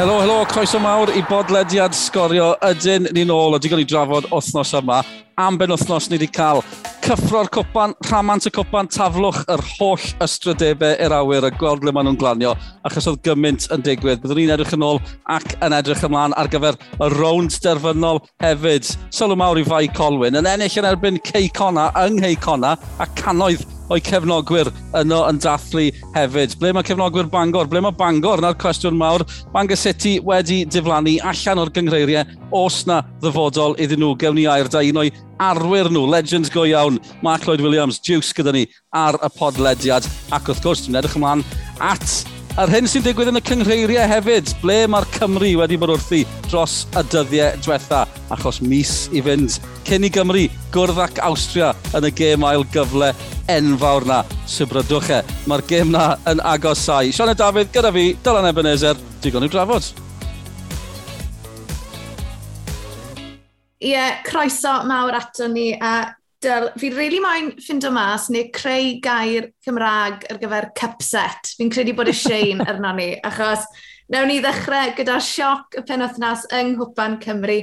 Helo, helo, croeso mawr i bodlediad sgorio. Ydyn ni'n ôl, ydy gael ni drafod wythnos yma. Am ben wythnos ni wedi cael cyffro'r cwpan, rhamant y cwpan, taflwch yr holl ystrydebau i'r awyr a gweld le maen nhw'n glanio, achos oedd gymaint yn digwydd. Byddwn ni'n edrych yn ôl ac yn edrych ymlaen ar gyfer y rownd derfynol hefyd. Sylw mawr i Fai Colwyn, yn ennill yn erbyn Cei Cona yng Nghei Cona a canoedd o'i cefnogwyr yno yn dathlu hefyd. Ble mae cefnogwyr Bangor? Ble mae Bangor? Na'r cwestiwn mawr. Bangor City wedi diflannu allan o'r gyngreiriau. Os na ddyfodol iddyn nhw, gewn ni air da un o'i arwyr nhw, legends go iawn, Mark Lloyd Williams, Juice gyda ni ar y podlediad. Ac wrth gwrs, dwi'n edrych ymlaen at a'r hyn sy'n digwydd yn y cyngreiriau hefyd, ble mae'r Cymru wedi bod wrthi dros y dyddiau diwetha, achos mis i fynd cyn i Gymru gwrdd ac Austria yn y gêm ail gyfle enfawr na. Sybrydwch e, mae'r gêm na yn agosau. Sianed Dafydd gyda fi, Dylan Ebenezer, digon i'w drafod. Ie, yeah, croeso mawr ato ni a dyl, fi rili really moyn ffindo mas neu creu gair Cymraeg ar gyfer cupset. Fi'n credu bod y Shane arno ni, achos newn ni ddechrau gyda'r sioc y penwthnos yng Nghwpan Cymru.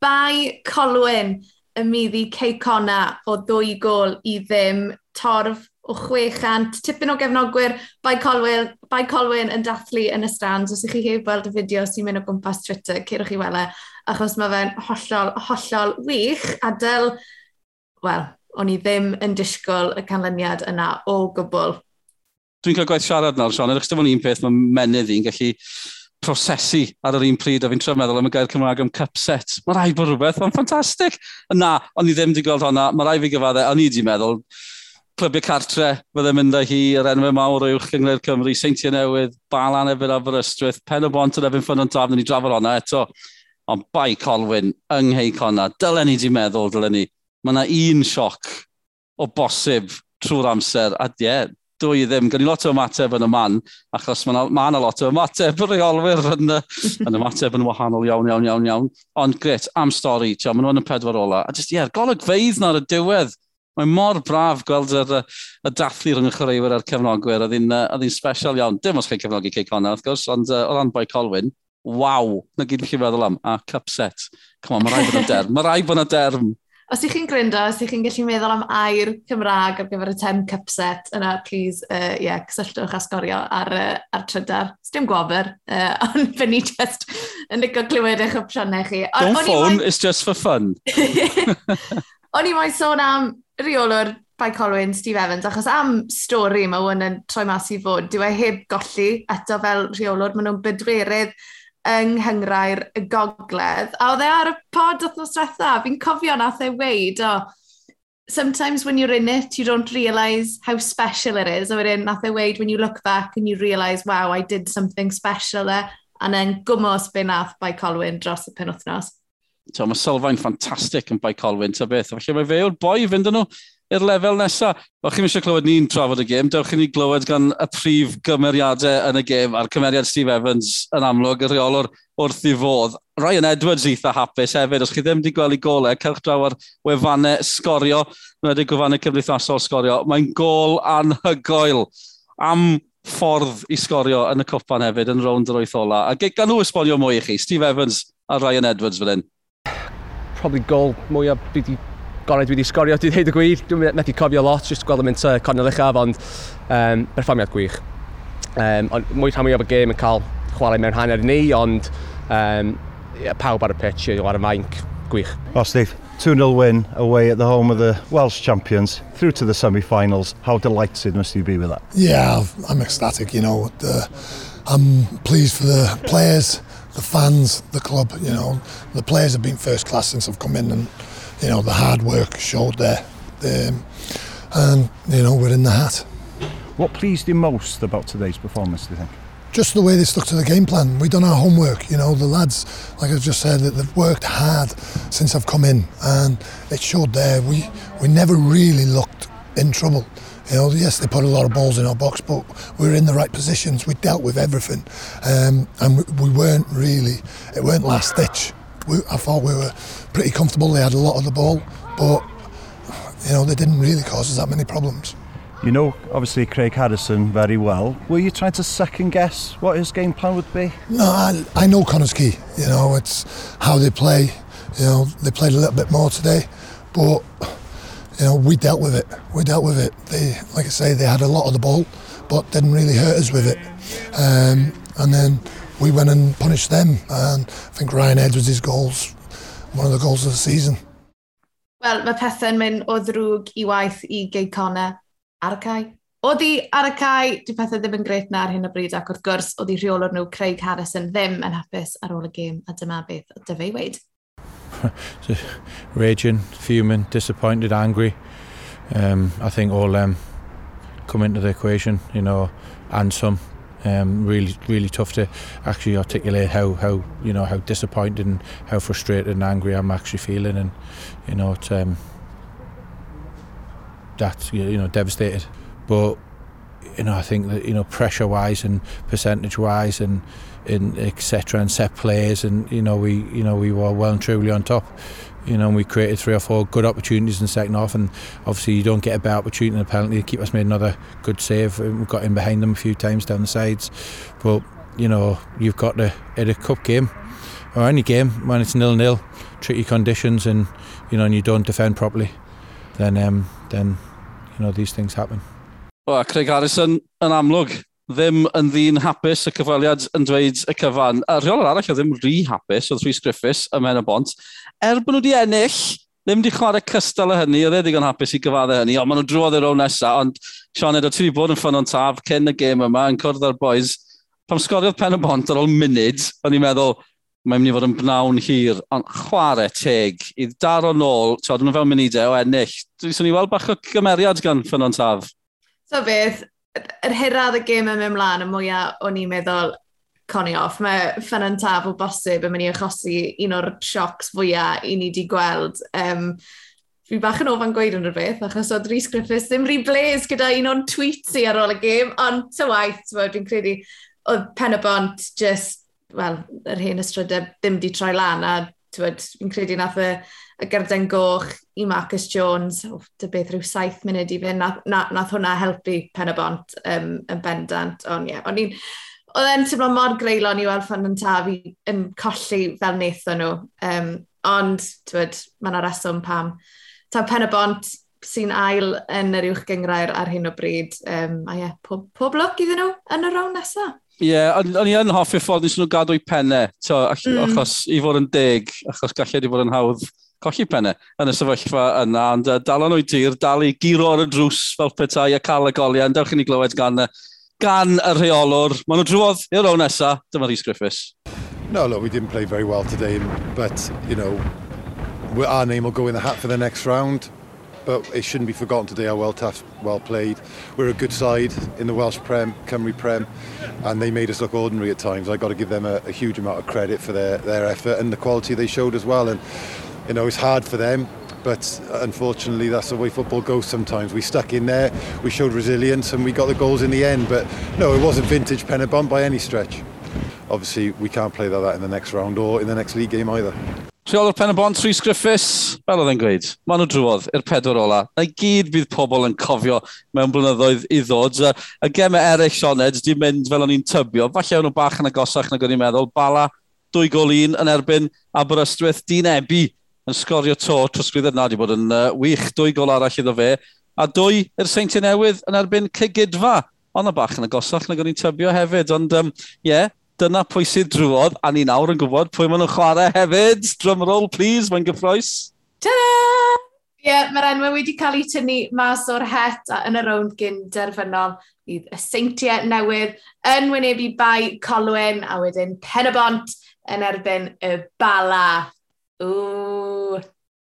Bai Colwyn y middi Ceicona o ddwy gol i ddim torf o 600. Tipyn o gefnogwyr Bai Colwyn, Bai Colwyn yn dathlu yn y strands. Os ych chi heb weld y fideo sy'n mynd o gwmpas Twitter, ceirwch chi wele, achos mae fe'n hollol, hollol wych. Adel, wel, o'n i ddim yn disgwyl y canlyniad yna o gwbl. Dwi'n cael gwaith siarad nawr, Sean, edrych dim ond un peth mae menydd i'n gallu prosesu ar yr un pryd a fi'n trio meddwl am y gair Cymraeg am cup set. Mae rai bod rhywbeth, mae'n ffantastig. Na, o'n i ddim wedi gweld hwnna, mae rai fi gyfaddau, o'n i wedi meddwl, clybiau cartre, fydde'n mynd â hi yr enwau e mawr o'w Cyngred Cymru, Seintiau Newydd, Balan efo'r Aberystwyth, Pen o Bont yn efo'n ffyn o'n tafn, ni drafod hwnna eto. Ond bai Colwyn, yng Nghei Conna, dylen ni wedi meddwl, dylen ni mae yna un sioc o bosib trwy'r amser, a ie, yeah, dwy ddim. Gan i lot o ymateb yn y man, achos mae yna ma, lot o ymateb yr reolwyr yn, yn ymateb yn wahanol iawn, iawn, iawn, iawn. Ond gret, am stori, tio, maen nhw'n y pedwar ola. A just, ie, yeah, golygfeidd na'r y diwedd. Mae mor braf gweld yr, y dathlu rhwng y chwaraewyr a'r cefnogwyr, Oedd hi'n special iawn. Dim os chi'n cefnogi Cey Connor, wrth gwrs, ond uh, o ran Boi Colwyn, waw, na gyd chi'n feddwl am, a cup set. Come on, mae rai bod yna derm, mae rai bod yna derm. Os ych chi'n gryndo, os ych chi'n gallu meddwl am air Cymraeg ar gyfer y 10 cup set yna, please, uh, yeah, cysylltwch a sgorio ar, uh, ar trydar. Sdim gofyr, uh, ond fe ni just yn licio clywed eich opsiynau chi. On, Don't phone, mai... it's just for fun. o'n i moyn sôn am reolwr Bai Colwyn, Steve Evans, achos am stori mae hwn yn troi mas i fod, dyw e heb golli eto fel reolwr, maen nhw'n bydwerydd yng nghyngrair y gogledd. A oedd e ar y pod wythnos diwetha, fi'n cofio nath e weid, o, oh, sometimes when you're in it, you don't realise how special it is. A wedyn nath e weid, when you look back and you realise, wow, I did something special there. A then gwmos be nath by Colwyn dros y penwthnos. So, mae sylfaen ffantastig yn by Colwyn, ta beth. Felly mae fe yw'r boi fynd yn nhw i'r lefel nesaf. Och chi'n eisiau clywed ni'n trafod y gêm, dewch i ni glywed gan y prif gymeriadau yn y gêm a'r cymeriad Steve Evans yn amlwg, y reolwr wrth i fodd. Ryan Edwards eitha hapus hefyd, os chi ddim wedi gweld ei golau, cerch draw ar wefannau sgorio, wedi gwefannau cymdeithasol sgorio. Mae'n gol anhygoel am ffordd i sgorio yn y cwpan hefyd yn rownd yr wyth ola. A gan nhw esbonio mwy i chi, Steve Evans a Ryan Edwards fel hyn. Probably gol mwyaf byd i gorau dwi wedi sgorio, dwi dweud y gwir, dwi'n methu cofio lot, jyst gweld yn mynd y cornel uchaf, ond um, perfformiad gwych. Um, ond mwy rhan mwyaf y gêm yn cael chwarae mewn hanner ni, ond um, pawb ar y pitch, ar y mainc, gwych. O, Steve, 2-0 win away at the home of the Welsh champions through to the semi-finals. How delighted must you be with that? Yeah, I'm ecstatic. You know, the, I'm pleased for the players, the fans, the club. You know, the players have been first class since I've come in, and you know, the hard work showed there. Um, and, you know, we're in the hat. What pleased you most about today's performance, do you think? Just the way they stuck to the game plan. We've done our homework, you know, the lads, like I've just said, they've worked hard since I've come in and it showed there. We, we never really looked in trouble. You know, yes, they put a lot of balls in our box, but we were in the right positions. We dealt with everything, um, and we, we weren't really. It weren't last ditch. We, I thought we were pretty comfortable. They had a lot of the ball, but you know they didn't really cause us that many problems. You know, obviously, Craig Harrison very well. Were you trying to second guess what his game plan would be? No, I, I know Connors Key. You know, it's how they play. You know, they played a little bit more today, but you know, we dealt with it. We dealt with it. They, like I say, they had a lot of the ball, but didn't really hurt us with it. Um, and then we went and punished them. And I think Ryan Edwards' goals, one of the goals of the season. Wel, mae pethau'n mynd o ddrwg i waith i geiconau ar y cae. Oedd hi ar y cae, di pethau ddim yn gret na ar hyn o bryd ac wrth gwrs oedd hi rheolwr nhw Craig Harrison ddim yn hapus ar ôl y gêm a dyma beth o dyfa i weid. Raging, fuming, disappointed, angry. Um, I think all um, come into the equation, you know, and some Um, really, really tough to actually articulate how, how you know how disappointed and how frustrated and angry I'm actually feeling, and you know, um, that you know devastated. But you know, I think that you know pressure wise and percentage wise and in etc. and set plays, and you know we you know we were well and truly on top. You know, and we created three or four good opportunities in the second half, and obviously you don't get a bad opportunity in a penalty. Keep us made another good save. We got in behind them a few times down the sides, but you know you've got to at a cup game or any game when it's nil nil, tricky conditions, and you know and you don't defend properly, then um, then you know these things happen. O, Craig Harrison yn amlwg ddim yn ddyn hapus y cyfweliad yn dweud y cyfan. A rheolwr arall o ddim rhy hapus oedd Rhys Griffiths y men y bont. er bod nhw wedi ennill, ddim wedi chwarae cystal o hynny, oedd e ddigon hapus i gyfadda hynny, ond maen nhw drwodd i'r rown nesaf, ond Sean Edo, ti wedi bod yn ffyn o'n taf cyn y gêm yma, yn cwrdd â'r boys, pam sgoriodd pen y bont ar ôl munud, o'n i'n meddwl, mae'n mynd i fod yn bnawn hir, ond chwarae teg, i daro nôl, ti'n nhw fel munudau o ennill, dwi'n swn i weld bach o gymeriad gan ffyn o'n taf. So beth, yr hirad y gêm yn mynd mlaen, y mwyaf o'n i'n meddwl, coni off. Mae ffynnan taf o bosib yn mynd i achosi un o'r siocs fwyaf i ni wedi gweld. Um, fi bach yn ofan gweud yn rhywbeth, achos oedd Rhys Griffiths ddim rhi bles gyda un o'n tweets i ar ôl y gêm, ond ty waith, dwi'n credu, oedd pen y bont just, wel, yr hen ystrydau ddim wedi troi lan, a dwi'n credu nath y, y gerden goch i Marcus Jones, o, dy beth rhyw saith munud i fynd, nath, nath hwnna helpu pen y bont um, yn bendant, ond ie, yeah, o'n i'n Oedd e'n teimlo mor greulon i weld ffan yn taf i yn colli fel wnaethon nhw. Um, ond, ti'n mae yna reswm pam. Ta pen y bont sy'n ail yn yr uwch gyngrair ar hyn o bryd. Um, a ie, yeah, pob, pob lwc iddyn nhw yn y rown nesaf. Ie, yeah, o'n i yn hoffi ffordd nes nhw gadw i pennau, to, mm. achos i fod yn deg, achos gallai di fod yn hawdd colli pennau yn y sefyllfa yna, ond uh, dal o'n o'i tir, dal i giro ar y drws fel petai a cael y goliau, yn dewch i ni glywed gan uh, gan y rheolwr. Maen nhw drwodd i'r rown dyma Rhys Griffiths. No, look, we didn't play very well today, but, you know, our name will go in the hat for the next round. But it shouldn't be forgotten today how well tough, well played. We're a good side in the Welsh Prem, Cymru Prem, and they made us look ordinary at times. I've got to give them a, a huge amount of credit for their, their effort and the quality they showed as well. And you know, it's hard for them, but unfortunately that's the way football goes sometimes. We stuck in there, we showed resilience and we got the goals in the end, but no, it wasn't vintage Penabon by any stretch. Obviously, we can't play like that in the next round or in the next league game either. Rheolwr Pennebon, Rhys Griffiths, fel oedd e'n gweud, maen nhw drwodd i'r pedwar ola. Na gyd bydd pobl yn cofio mewn blynyddoedd i ddod. Y gemau eraill Sioned, di mynd fel o'n i'n tybio. Falle o'n nhw bach yn agosach na o'n i'n meddwl. Bala, dwy gol un yn erbyn Aberystwyth, dyn ebu yn sgorio to trosgwydd yna wedi bod yn uh, wych. Dwy gol arall iddo fe, a dwy yr er seinti newydd yn erbyn cygydfa. Ond y bach yn agosach na o'n i'n tybio hefyd, ond ie, um, yeah, dyna pwy sydd drwodd, a ni nawr yn gwybod pwy maen nhw'n chwarae hefyd. Drum roll, please, mae'n gyffroes. Ta-da! Ie, yeah, mae'r enwau wedi cael ei tynnu mas o'r het a yn y rownd gyn derfynol bydd y seintiau newydd yn wynebu bai Colwyn a wedyn Penabont yn erbyn y Bala. Ww,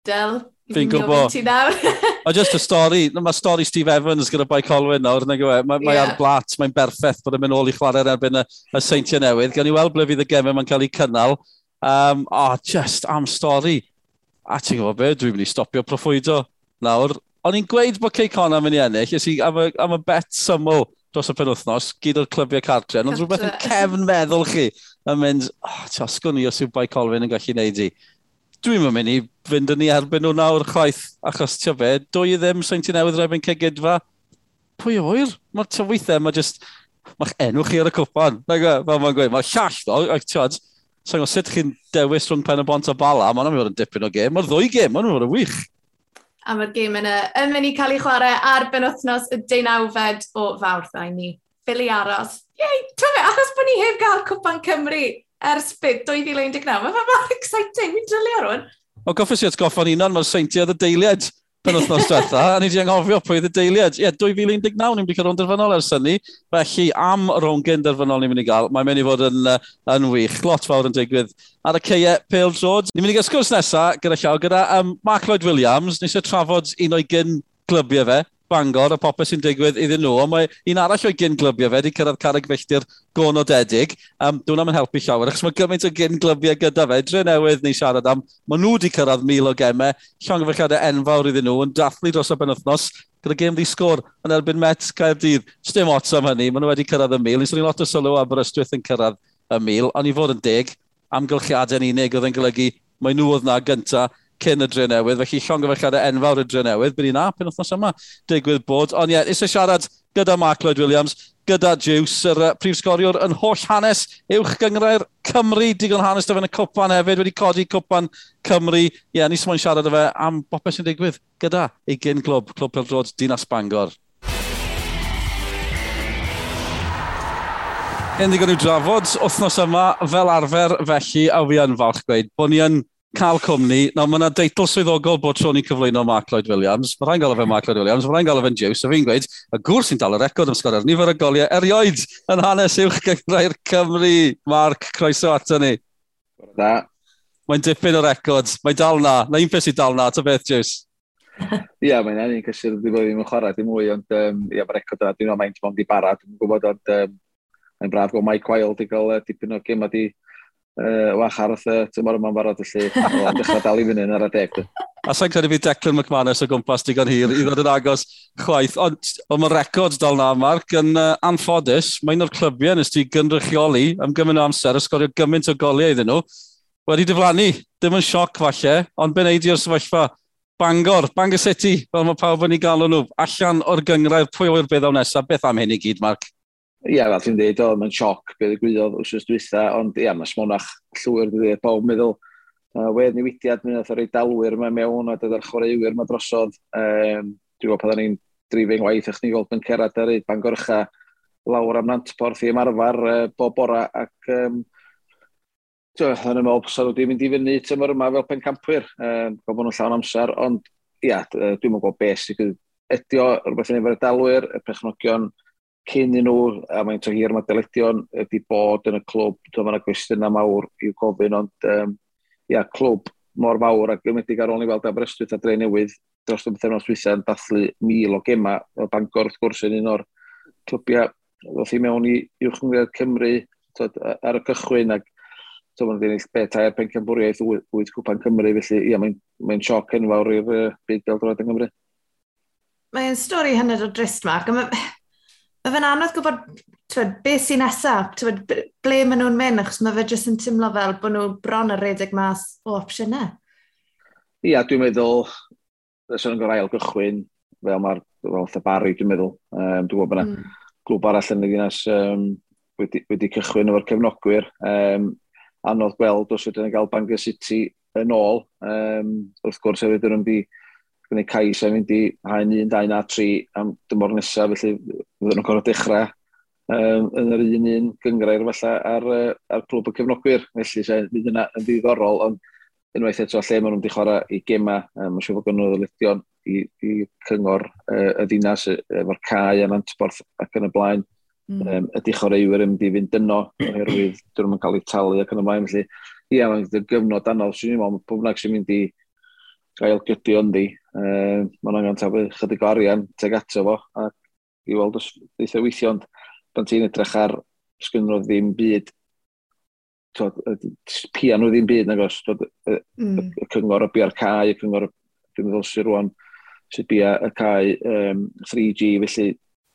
Del. Fi'n gwybod. o, just y stori. Mae stori Steve Evans gyda Bai Colwyn nawr, nag yw e. Mae ma yeah. ar blat, mae'n berffeth bod yn mynd ôl i chwarae erbyn y, y seintiau newydd. Gan i weld ble fydd y gemau mae'n cael ei cynnal. Um, o, oh, just am stori. A ti'n gwybod be, dwi'n mynd i stopio proffwydo nawr. O'n i'n gweud bod Cey Conor mynd i ennill, ys i am y, am y bet syml dros y penwthnos, gyd o'r clybiau cartre, ond rhywbeth yn cefn meddwl chi yn mynd, oh, ti'n osgwn i os yw Bai Colwyn yn gallu neud i. Dwi'n mynd i fynd yn ei erbyn nhw nawr chwaith, achos ti'n fe, dwy ddim sy'n ti newydd rhaid yn cegedfa. Pwy oer? Mae'r tyweithau, mae jyst, mae'ch enw chi ar y cwpan. E? Fel mae'n gweud, mae llall ddo, ac tiwad, sa'n gwybod sut chi'n dewis rhwng pen y bont a bala, mae'n mynd yn dipyn o gêm, mae'r ddwy gêm, mae'n mynd yn wych. A mae'r gêm yna yn mynd i cael ei chwarae ar benwthnos y deunawfed o fawrth a ni. Fili aros. Iei, tyfe, aros bod ni heb gael cwpan Cymru ers byd 2019. Mae'n fe mor exciting, fi'n ar hwn. O goffes i atgoffa'n unan, mae'r seintiad y deiliad pen wythnos diwetha, a ni wedi anghofio pwy y deiliad. Ie, yeah, 2019 ni'n mynd cael rownd derfynol ers hynny, felly am rowngyn derfynol ni'n mynd i gael, mae'n mynd i fod yn, uh, yn wych, lot fawr yn digwydd. Ar y ceie, Pale George. Ni'n mynd i gael sgwrs nesaf gyda llaw, gyda um, Mark Lloyd Williams, nes i trafod un o'i gyn glybiau fe, Bangor a popeth sy'n digwydd iddyn nhw, ond mae un arall o'i gyn glybiau fe wedi cyrraedd carreg felltir gonodedig. Um, Dwi'n am yn helpu llawer, achos mae gymaint o gyn glybiau gyda fe. Dre newydd ni siarad am, maen nhw wedi cyrraedd mil o gemau, llongfelltiadau enfawr iddyn nhw, yn dathlu dros y benwthnos, gyda gêm ddi sgôr yn erbyn Met Caerdydd. Dim ots am hynny, maen nhw wedi cyrraedd y mil. nes Ni'n sôn lot o sylw Aberystwyth yn cyrraedd y mil, ond i fod yn deg, amgylchiadau'n unig oedd yn golygu, mae nhw oedd na gyntaf cyn y dre newydd, felly llongyfarchiadau enfawr y dre newydd, bydd ap yn wythnos yma digwydd bod. Ond ie, eisiau siarad gyda Mark Lloyd Williams, gyda Juice, yr uh, prif sgoriwr yn holl hanes uwch gyngrair Cymru, digon hanes dyfa yn y cwpan hefyd, wedi codi cwpan Cymru. Ie, yeah, ni sy'n siarad o fe am bopeth sy'n digwydd gyda ei gyn glwb, Clwb Perdrod, Dinas Bangor. Hyn ddigon i'w drafod, wythnos yma fel arfer felly, a fi yn falch gweud bod ni yn cael cwmni. Nawr, mae yna deitl swyddogol bod tro ni'n cyflwyno Mark Lloyd Williams. Mae rhaid gael fe Mark Lloyd Williams, mae rhaid gael fe'n Jews. A fi'n gweud, y gŵr sy'n dal y record am sgorio'r nifer y goliau erioed yn hanes uwch gyngrau'r Cymru. Mark, croeso ato ni. Da. Mae'n dipyn o record. Mae dal na. Na un peth sy'n dal na. Ta beth, Jews? Ie, yeah, mae'n enni'n cysur ddim bod ddim yn chwarae dim mwy, ond um, ia, mae'r record yna, dwi'n meddwl mae'n ti'n i bara, dwi'n gwybod, ond um, mae'n braf go Mike Wild i gael uh, dipyn o gym a di, uh, wach ar y tymor yma'n barod felly, dechrau dal i fyny yn ar y deg. A sa'n credu fi Declan McManus o gwmpas digon hir i ddod yn agos chwaith, ond on mae record dal na, Mark, yn uh, anffodus, mae'n o'r clybiau nes ti gynrychioli am gymaint o amser, ysgorio gymaint o goliau iddyn nhw, wedi diflannu, dim yn sioc falle, ond be'n eidio sefyllfa Bangor, Bangor City, fel mae pawb yn ei galw nhw, allan o'r gyngrair, pwy o'r beth o nesaf, beth am hyn i gyd, Mark? ia, fel ti'n dweud, oedd mae'n sioc beth y gwyddoedd wrth dwytha, ond ia, mae smonach llwyr wedi dweud, bob meddwl, uh, wedd newidiad, mi oedd o rei dalwyr mae mewn, a dyda'r chwaraewyr yma drosodd. Um, dwi'n gwybod pan ni'n drifing waith, eich ni gweld yn cerad ar eid Bangorcha, lawr am Nantporth i ymarfer uh, bob bora, ac um, Dwi'n ymwneud bod nhw wedi mynd i fyny tymor yma fel pencampwyr, um, gofyn nhw'n llawn amser, ond ia, dwi'n meddwl bod beth sydd ydi o rhywbeth yn efo'r dalwyr, y pechnogion, cyn i nhw, a mae'n to hir mae delegion ydy bod yn y clwb, dwi'n meddwl gwestiynau mawr i'w gofyn, ond um, ia, clwb mor fawr ac ymwedig ar ôl ni weld Aberystwyth a Dre Newydd dros y bythefnos wythau yn dathlu mil o gema o Bangor wrth gwrs yn un o'r clwbiau, ddoth i mewn i Uwchyngredd Cymru tod, ar y cychwyn ac tod, mae'n ddineud beta er pencampwriaeth wyth cwpan Cymru felly ia, mae'n mae sioc enfawr i'r uh, byd gael yng Nghymru. Mae'n stori hynny o drist Mark. ac mae fe'n anodd gwybod twed, beth sy'n nesaf, twed, ble maen nhw'n mynd, achos mae fe jyst yn tymlo fel bod nhw bron ar redeg mas o opsiynau. Ia, dwi'n meddwl, ddysyn nhw'n gorau gychwyn, fel mae'r fel bari, dwi'n meddwl. Um, dwi'n gwybod bod yna mm. glwb arall yn y ddinas um, wedi, wedi cychwyn efo'r cefnogwyr. Um, anodd gweld os wedyn yn cael Bangor City yn ôl. Um, wrth gwrs, hefyd yn wedi gwneud cais a mynd i haen 1, 2 na 3 am dymor nesaf, felly fydden nhw'n gorfod dechrau um, yn yr un un gyngrair falle ar, ar clwb y cefnogwyr. Felly, se, bydd yna yn ddiddorol, ond unwaith eto lle maen nhw'n wedi chwarae i gema, um, mae'n siŵr bod gynnu ddyledion i, i cyngor uh, y ddinas efo'r cae a'n antborth ac yn y blaen. Mm. Um, ydy chwaraewyr yn mynd i fynd yno oherwydd dyn nhw'n cael eu talu ac yn y blaen. Felly, ie, mae'n gyfnod anodd. Swn i'n meddwl, pob bynnag sy'n mynd i gael gydio ynddi, Uh, Mae'n angen tabu chydig o arian teg ato fo, a i weld os ddeitha weithio, ond pan ti'n edrych ar sgynrodd ddim byd, pian nhw ddim byd, nagos, twod, y, mm. y, cyngor o bia'r cae, y cyngor, dwi'n meddwl sy'n rwan, sy'n bia y cae um, 3G, felly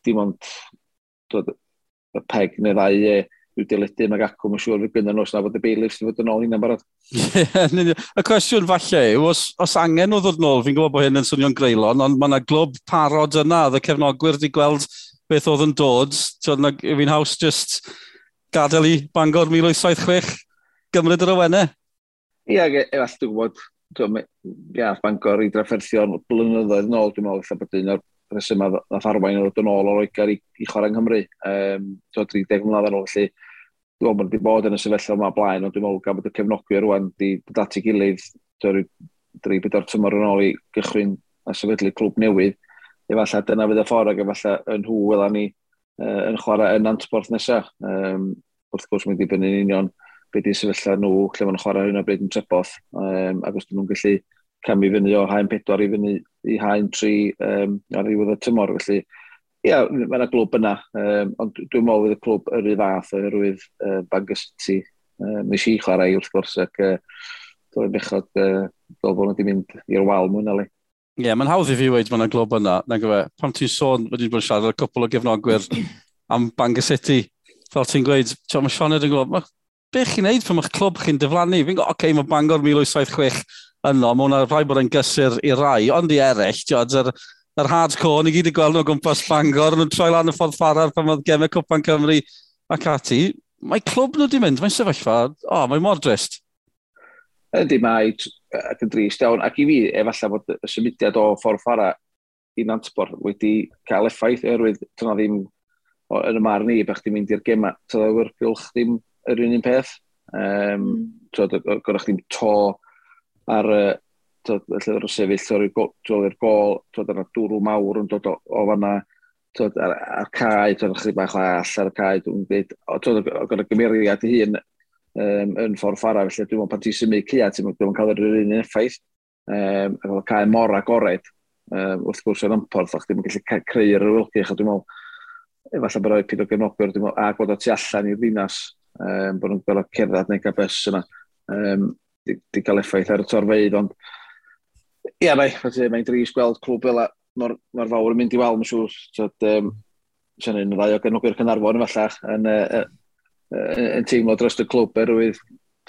dim ond twod, y peg neu ddau e, yw dyledu mae gacw, mae'n siŵr fydd gyda os na fod y bailiffs sydd fod yn ôl hynny'n barod. y cwestiwn falle yw, os, os angen o ddod nôl, fi'n gwybod bod hyn yn swnio'n greulon, ond mae yna glwb parod yna, y cefnogwyr wedi gweld beth oedd yn dod. Fi'n haws just gadael i Bangor 1876 gymryd yr awenau. Ie, efallai e, dwi'n gwybod, ia, Bangor i drafferthion blynyddoedd nôl, dwi'n meddwl, efallai bod un o'r resym nath arwain o'r dyn ôl o'r oegar i, i chwarae yng Nghymru. Um, Dwi'n 30 mlynedd yn ôl, felly dwi'n meddwl bod wedi bod yn y sefyllfa yma blaen, ond dwi'n meddwl gan bod y cefnogwyr rwan wedi dod at ei gilydd dwi'n 3-4 tymor yn ôl i gychwyn a sefydlu clwb newydd. Efallai dyna fydd y ffordd ac efallai yn nhw wel ni uh, yn chwarae yn antborth nesaf. Um, wrth gwrs mae'n dibynnu yn union beth i sefyllfa nhw, lle maen chwarae hyn o bryd yn treboth, um, ac os dyn nhw'n gallu cam i fyny o haen 4 i fyny i haen 3 um, ar ddiwedd y tymor. Felly, ia, mae yna glwb yna, um, ond dwi'n meddwl fydd y clwb yr un fath oherwydd uh, Bangor City. Um, nes i chwarae wrth gwrs ac uh, dwi'n bechod uh, fel bod nhw wedi mynd i'r wal mwyn ali. Ie, yeah, mae'n hawdd i fi wedi bod yna glwb yna. Na gyfe, pam ti'n sôn, wedi bod yn siarad â cwpl o gefnogwyr am Bangor City. Fel ti'n gweud, mae Sioned yn gwybod, be chi'n neud pan mae'ch clwb chi'n diflannu? Fi'n gwybod, oce, okay, mae Bangor 1876 yno, mae hwnna rhaid bod yn gysur i rai, ond i eraill, diod, yr, yr hardcore, ni gyd i gweld nhw gwmpas Bangor, nhw'n troi lan y ffordd ffarar pan oedd gemau Cwpan Cymru ac ati. Mae clwb nhw wedi mynd, mae'n sefyllfa, o, oh, mae mor drist. Ydy mae, ac yn drist iawn, ac i fi, efallai bod y symudiad o ffordd ffara i Nantbor wedi cael effaith oherwydd dyna ddim o, yn y marn i bach ddim mynd i'r gema. Tyna o'r gylch ddim yr un un peth. Um, mm. Gorach ddim to ar y llyfr y sefyll, o'r gol, tod yna dwrw mawr yn dod o, o fanna, tod ar, ar cae, tod yna chydig bach all ar y cae, dwi'n dweud, tod o'n y gymeriad i hun um, yn ffordd ffara, felly dwi'n meddwl pan ti'n symud cia, ti'n meddwl cael yr un effaith, um, ac oedd cae mor agored, um, wrth gwrs yn ymporth, ac ddim yn gallu creu'r yr ywylgych, a dwi'n meddwl, efallai bod oed pyd o gefnogwyr, dwi'n meddwl, a bod o tu allan i'r ddinas, um, bod nhw'n gorfod cerdded neu gael bus yna. Um, di cael effaith ar y torfeidd, ond ie, rai, mae'n dris gweld clwb fel mor, mor fawr yn mynd i wal, mae'n siŵr, tyd, um, sy'n un ddau o genwgwyr Cynarfon efallach, yn, uh, uh, yn teimlo dros y clwb erwydd,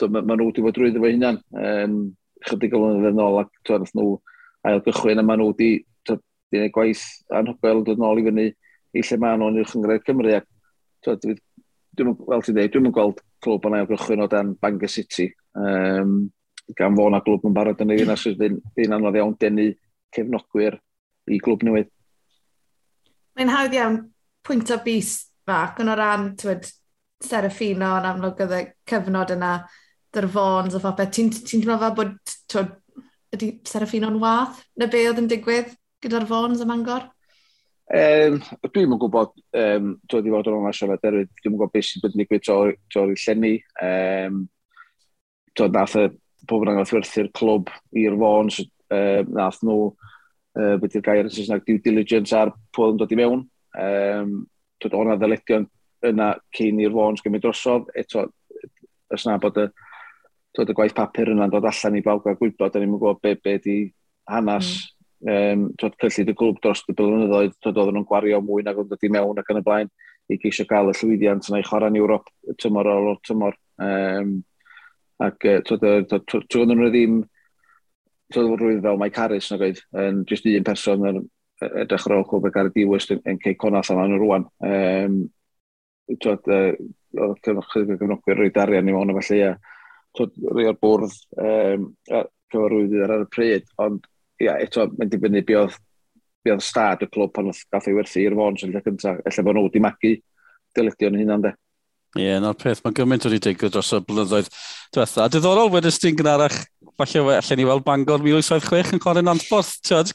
mae ma nhw wedi bod drwydd efo hunan, um, chydig o flynyddoedd ôl ac tyd, nhw ail gychwyn a mae nhw wedi gwneud gwaith anhygoel yn dod nôl i fyny i lle mae nhw'n i'w chyngred Cymru, ac dwi'n, fel ti'n dweud, dwi'n gweld clwb yn ail gychwyn o dan Bangor City, Um, gan fo na glwb yn barod yn y ddinas, dwi'n anodd iawn denu cefnogwyr i glwb newydd. Mae'n hawdd iawn pwynt o bus fach, yn o ran, tywed, Serafino yn amlwg oedd y cyfnod yna, dy'r fons o phopeth. Ti'n ti teimlo fel bod, twyd, ydy Serafino'n wath? Na be oedd yn digwydd gyda'r fons y Mangor? Um, Dwi'n yn gwybod, um, dwi wedi bod yn o'n asio fe derwyd, dwi'n yn gwybod beth sy'n sydd yn digwydd tro'r llenni. Um, Tod, nath y pobl yn gwerthu'r clwb i'r Fons, uh, nath nhw, uh, beth yw'r gair yn Saesneg, due diligence ar pwy yn dod i mewn. Um, tod, o'na ddyledion yna cyn i'r Fons gymryd drosodd, eto, os na bod y, tod, y gwaith papur yna'n dod allan i bawb gael gwybod, da ni'n gwybod be, be di hanas mm. um, tod, cyllid y glwb dros y blynyddoedd, tod, oedden nhw'n gwario mwy nag oedd dod i mewn ac yn y blaen i geisio gael y llwyddiant yna i chwarae'n Ewrop tymor o'r tymor. Um, Ac trwy nhw ddim, trwy fod rhywun fel Mike Harris na gwaith, yn just un person yn edrych ar ôl clwb y diwys Dewis yn cei conas yma nhw rwan. Um, Oedd cyfnogwyr gyfnogwyr roi darian i mewn o felly, ia. Rhoi o'r bwrdd um, cyfarwyddyd ar y pryd, ond ia, eto, mae'n dibynnu be oedd be oedd stad y clwb pan oedd gath ei werthu i'r fôn sy'n lle cyntaf. Efallai bod nhw wedi magu dyledio yn hunan, de. Ie, yeah, na'r peth, mae gymaint wedi digwydd dros y blynyddoedd diwetha. A diddorol wedys ti'n gynharach, falle allan ni weld Bangor 1876 yn chwarae Nantborth, tiod,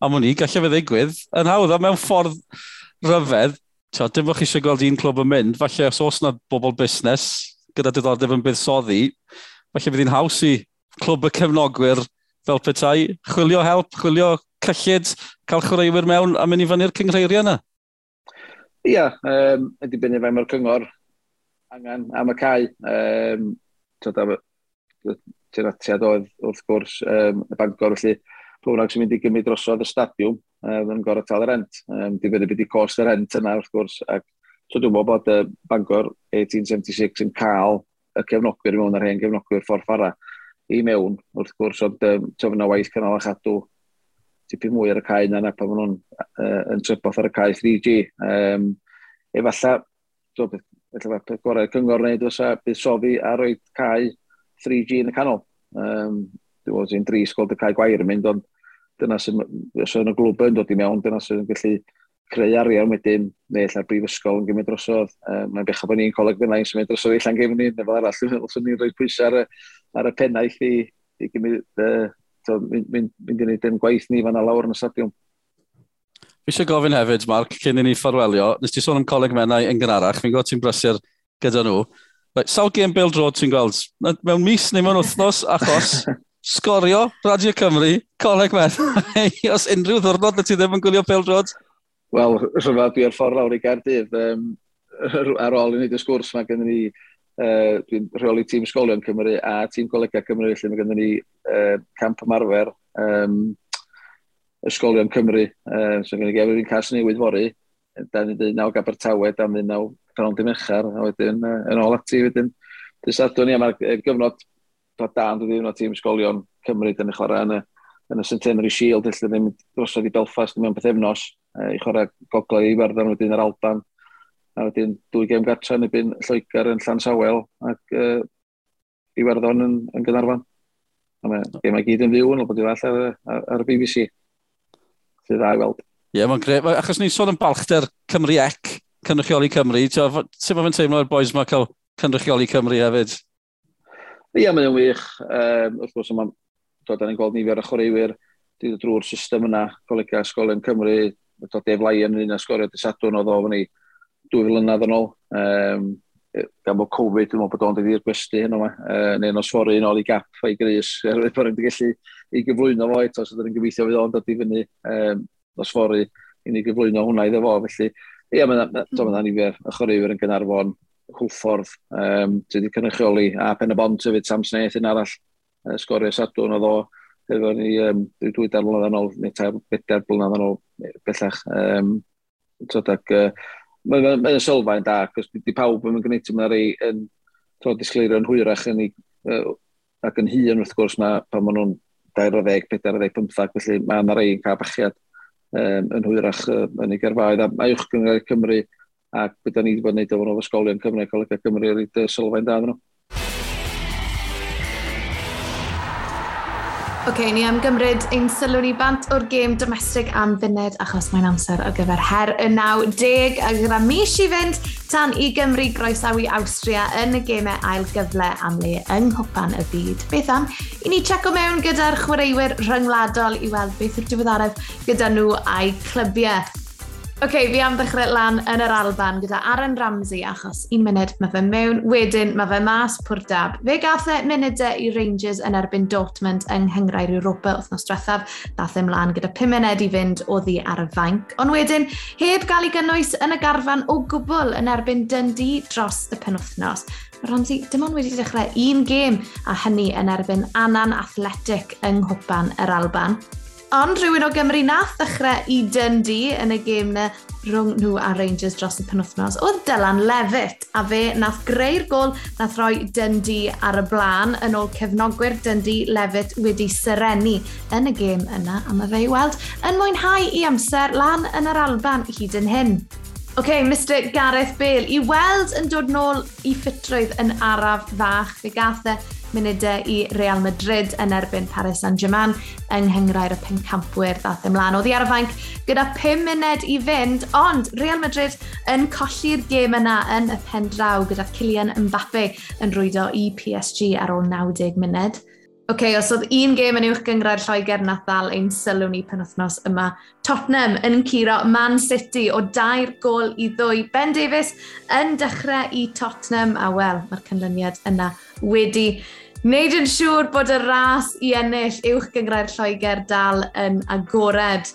am hwnni, gallai fe ddigwydd, yn hawdd, a mewn ffordd ryfedd, tiod, dim o'ch eisiau gweld un clwb yn mynd, falle os oes yna bobl busnes, gyda diddordeb yn buddsoddi, falle fydd hi'n haws i clwb y cefnogwyr fel petai, chwilio help, chwilio cyllid, cael chwaraewyr mewn a mynd i fyny'r cyngreiria yna. Ia, yeah, um, ydy bynnu fe mae'r cyngor angen am y cae. Um, Ti'n atiad oedd wrth gwrs um, y Bangor, felly pwynnag sy'n mynd i gymryd drosodd y stadiwm um, yn gorau tal y rent. Um, Di fynd i byd i cost y rent yna wrth gwrs. Ac, so dwi'n meddwl bod y Bangor 1876 yn cael y cefnogwyr mewn ar hen cefnogwyr ffordd fara i mewn wrth gwrs, ond um, tyfu o waith cynnal a chadw tipyn mwy ar y cae na na pan maen nhw'n uh, yn trybodd ar y cae 3G. Um, efallai, Felly mae'r peth gorau cyngor wneud os fysa buddsoddi a roi cae 3G yn y canol. Um, Dwi'n bod hi'n dris gweld y cae gwair yn mynd, ond dyna sy'n os yna glwb yn dod i mewn, dyna sy'n gallu creu arian wedyn, neu lle brifysgol yn gymryd drosodd. Um, mae'n bechaf bod ni'n coleg fyna i'n symud drosodd i llan gefni, neu fel arall, os ni'n rhoi pwysau ar, ar y pennaeth i, i gymryd, uh, mynd, mynd, mynd i wneud yn gwaith ni fan lawr yn y stadiwm. Fi eisiau gofyn hefyd, Mark, cyn i ni ffarwelio, nes ti sôn am coleg mennau yn gynharach, fi'n gwybod ti'n brysur gyda nhw. Right, sawl game build road ti'n gweld? Mewn mis neu mewn wythnos, achos sgorio Radio Cymru, coleg mennau, os unrhyw ddwrnod na ti ddim yn gwylio build road? Wel, rhyfedd dwi ar ffordd lawr i Gardydd. Um, ar ôl i wneud y sgwrs, mae gen ni, uh, dwi'n rheoli tîm ysgolion Cymru a tîm colegau Cymru, lle mae gennym ni uh, camp ymarfer um, ysgolion Cymru. Uh, so gen i gefn i'n cas newydd fori, Da dan i ddenaw Gabertawe, dan i ddenaw Canon Dimechar, a wedyn uh, yn ôl ati wedyn. dysadwn ni, a mae'r gyfnod dod dan, dwi'n ddiwrnod tîm ysgolion Cymru, dan ni chwarae yn y, yn y Centenary Shield, lle ddim drosodd i Belfast, mewn yn beth efnos, uh, i chwarae gogledd i Iwerddon, wedyn yr Alban, a wedyn dwy gem gartra yn ebyn Lloegr yn Llan Sawel, ac uh, Iwerddon yn, yn Gynarfan. A mae gemau gyd yn fyw yn ôl bod i ddall ar, ar, ar y BBC sydd dda i weld. Ie, yeah, mae'n greu. Achos ni'n sôn yn balchder Cymru Ec, cynrychioli Cymru. Ti'n ma'n teimlo i'r boys mae cael cynrychioli Cymru hefyd? Ie, yeah, mae'n wych. Um, wrth gwrs, mae'n dod yn gweld nifer o chwaraewyr wedi dod drwy'r system yna, colega Ysgolion Cymru, dod Dave Lyon yn un asgoriad y Sadwn oedd o ni dwy flynedd yn ôl. Um, gan bod Covid, dwi'n meddwl bod o'n dweud i'r gwesti hyn yma, uh, neu'n osfori yn ôl i gap a'i grys, er bod yn gallu i gyflwyno fo eto, so dyn ni'n gobeithio fydd o'n dod i fyny um, nosfori i ni gyflwyno hwnna iddo fo. Felly, ie, mae'n mae ma mm. nifer y chwaraewyr yn Gynarfon, Hwffordd, um, sydd wedi cynrychioli, a Pen y Bont hefyd, Sam Snaith yn arall, uh, sgorio Sadwn o ddo, efo ni um, dwy dar blynedd anol, neu tair bedair blynedd anol, bellach. Um, tod, uh, mae'n ma, ma sylfaen da, cos di pawb yn gwneud yma rei yn disgleirio yn hwyrach yn ei, uh, ac yn hun wrth gwrs na pan maen nhw'n 14, 14, 15, felly mae yna rei'n cael bachiad um, yn hwyrach uh, yn ei gyrfaoedd. A mae uwch gyngor Cymru ac bydda ni wedi bod yn neud efo'n ofysgolion Cymru ac Cymru rhaid sylfaen da nhw. okay, ni am gymryd ein sylw ni bant o'r gêm domestig am funed achos mae'n amser ar gyfer her y 90 a gyda mis i fynd tan i Gymru groesawu Austria yn y gemau ail gyfle am le yng Nghwpan y byd. Beth am, i ni checo mewn gyda'r chwaraewyr rhyngwladol i weld beth yw'r diweddaraf gyda nhw a'i clybiau. OK, fi am ddechrau lan yn yr alban gyda Aaron Ramsey achos un munud mae fe mewn, wedyn mae fe mas pwr dab. Fe gath e munudau i Rangers yn erbyn Dortmund yng Nghyngrair Europa wythnos diwethaf. Dath e mlaen gyda 5 munud i fynd o ddi ar y fainc. Ond wedyn, heb gael ei gynnwys yn y garfan o gwbl yn erbyn Dundee dros y penwthnos. Mae Ramsey dim ond wedi dechrau un gêm a hynny yn erbyn Anan Athletic yng Nghwpan yr Alban. Ond rhywun o Gymru nath ddechrau i Dundee yn y gêm na rhwng nhw a Rangers dros y penwthnos oedd Dylan Levitt a fe nath greu'r gol nath roi Dundee ar y blaen yn ôl cefnogwyr Dundee Levitt wedi syrenu yn y gêm yna a mae fe i weld yn mwynhau i amser lan yn yr Alban hyd yn hyn. OK, Mr Gareth Bale, i weld yn dod nôl i ffitrwydd yn araf fach. Fe gath e munudau i Real Madrid yn erbyn Paris Saint-Germain yng nghyngrair y pencampwyr ddath ymlaen. Oedd i ar y fainc gyda 5 munud i fynd, ond Real Madrid yn colli'r gêm yna yn y pen draw gyda Kylian Mbappe yn rwydo i PSG ar ôl 90 munud. Oce, okay, os oedd un gêm yn uwch gyngrair Lloegr na ddal ein sylw ni penwthnos yma. Tottenham yn curo Man City o dair gol i ddwy. Ben Davies yn dechrau i Tottenham, a wel, mae'r canlyniad yna wedi wneud yn siŵr bod y ras i ennill uwch gyngrair Lloegr dal yn agored.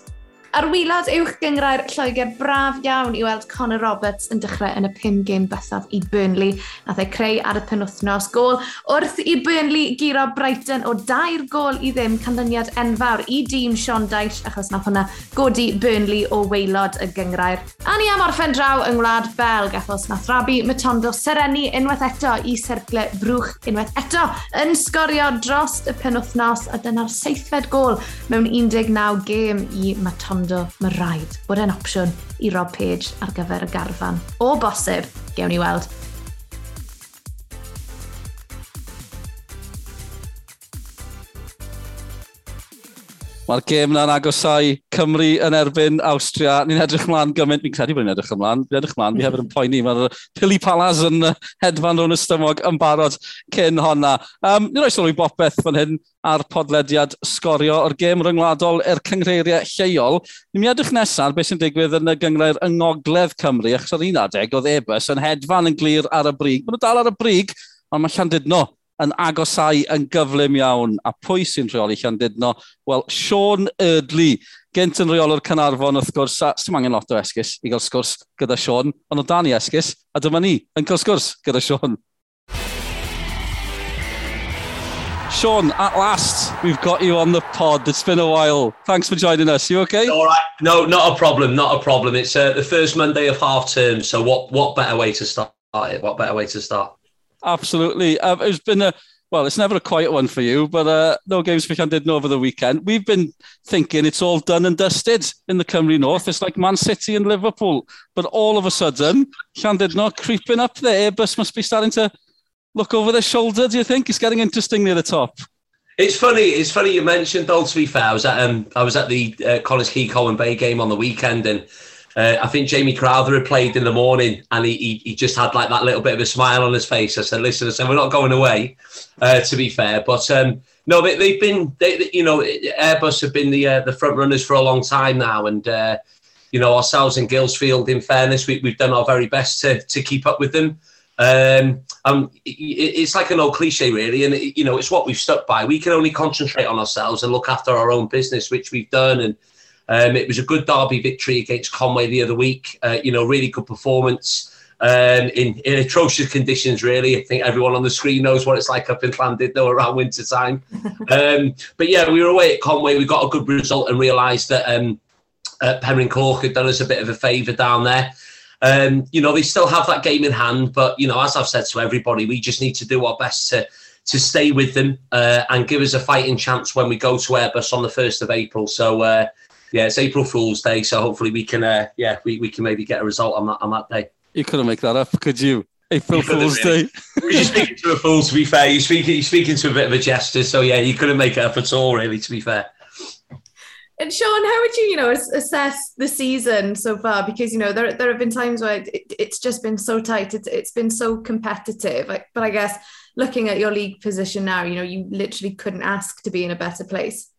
Ar wylod uwch gyngrair Lloegr braf iawn i weld Conor Roberts yn dechrau yn y 5 gêm bethaf i Burnley. Nath ei creu ar y penwthnos gol wrth i Burnley giro Brighton o dair gol i ddim canlyniad enfawr i dîm Sean Dyche achos nath hwnna godi Burnley o weilod y gyngrair. A ni am orffen draw yng Ngwlad Belg achos nath Rabi Matondo Sereni unwaith eto i sergle brwch unwaith eto yn sgorio dros y penwthnos a dyna'r seithfed gol mewn 19 gêm i Matondo gwrando, mae rhaid bod e'n opsiwn i Rob Page ar gyfer y garfan. O bosib, gewn ni weld Mae'r gêm na'n agosau Cymru yn erbyn Austria. Ni'n edrych ymlaen gymaint, ni'n credu bod ni'n edrych ymlaen. Ni'n edrych ymlaen, fi hefyd yn poeni. Mae'r Pili Palas yn hedfan rhwng y stymog yn barod cyn honna. Um, ni'n rhoi sylwi bopeth fan hyn ar podlediad sgorio o'r gêm ryngwladol i'r cyngreiriau lleol. Ni'n mynd edrych nesaf beth sy'n digwydd yn y gyngrair yng Ngogledd Cymru, achos ar un adeg oedd Ebus yn hedfan yn glir ar y brig. Mae nhw dal ar y brig, ond mae Llandudno yn agosau yn gyflym iawn. A pwy sy'n rheoli Llandudno? Wel, Sean Erdley, gynt yn reolwr Cynarfon, wrth gwrs, a sy'n angen lot o esgus i gael sgwrs gyda Sean, ond o dan i esgus, a dyma ni yn cael sgwrs gyda Sean. Sean, at last, we've got you on the pod. It's been a while. Thanks for joining us. You okay? All right. No, not a problem. Not a problem. It's uh, the first Monday of half term, so what? What better way to start it? What better way to start? Absolutely. Um, it's been a well, it's never a quiet one for you, but uh, no games for Llandudno over the weekend. We've been thinking it's all done and dusted in the Cymru North. It's like Man City and Liverpool. But all of a sudden, Llandudno creeping up there. Airbus must be starting to look over their shoulder, do you think? It's getting interesting near the top. It's funny. It's funny you mentioned, though, to be fair. I was at, um, I was at the uh, Collins Key Cowan Bay game on the weekend and uh, I think Jamie Crowther had played in the morning, and he, he, he just had like that little bit of a smile on his face. I said, "Listen, I said we're not going away." Uh, to be fair, but um, no, they, have been, they, you know, Airbus have been the uh, the front runners for a long time now, and uh, you know ourselves in Gillsfield. In fairness, we, we've done our very best to to keep up with them. Um, um, it's like an old cliche, really, and it, you know it's what we've stuck by. We can only concentrate on ourselves and look after our own business, which we've done, and um, it was a good derby victory against Conway the other week. Uh, you know, really good performance. Um, in, in atrocious conditions, really. I think everyone on the screen knows what it's like up in Llandudno around winter time. um, but yeah, we were away at Conway. We got a good result and realised that um, uh, Penryn Cork had done us a bit of a favour down there. Um, you know, they still have that game in hand, but you know, as I've said to everybody, we just need to do our best to to stay with them uh, and give us a fighting chance when we go to Airbus on the first of April. So uh, yeah, it's April Fool's Day, so hopefully we can, uh, yeah, we, we can maybe get a result on that on that day. You couldn't make that up, could you? April you Fool's really. Day. you're speaking to a fool, to be fair. You're speaking, you're speaking to a bit of a jester, so yeah, you couldn't make it up at all, really, to be fair. And Sean, how would you, you know, assess the season so far? Because you know there there have been times where it, it's just been so tight. It's it's been so competitive. Like, but I guess looking at your league position now, you know, you literally couldn't ask to be in a better place.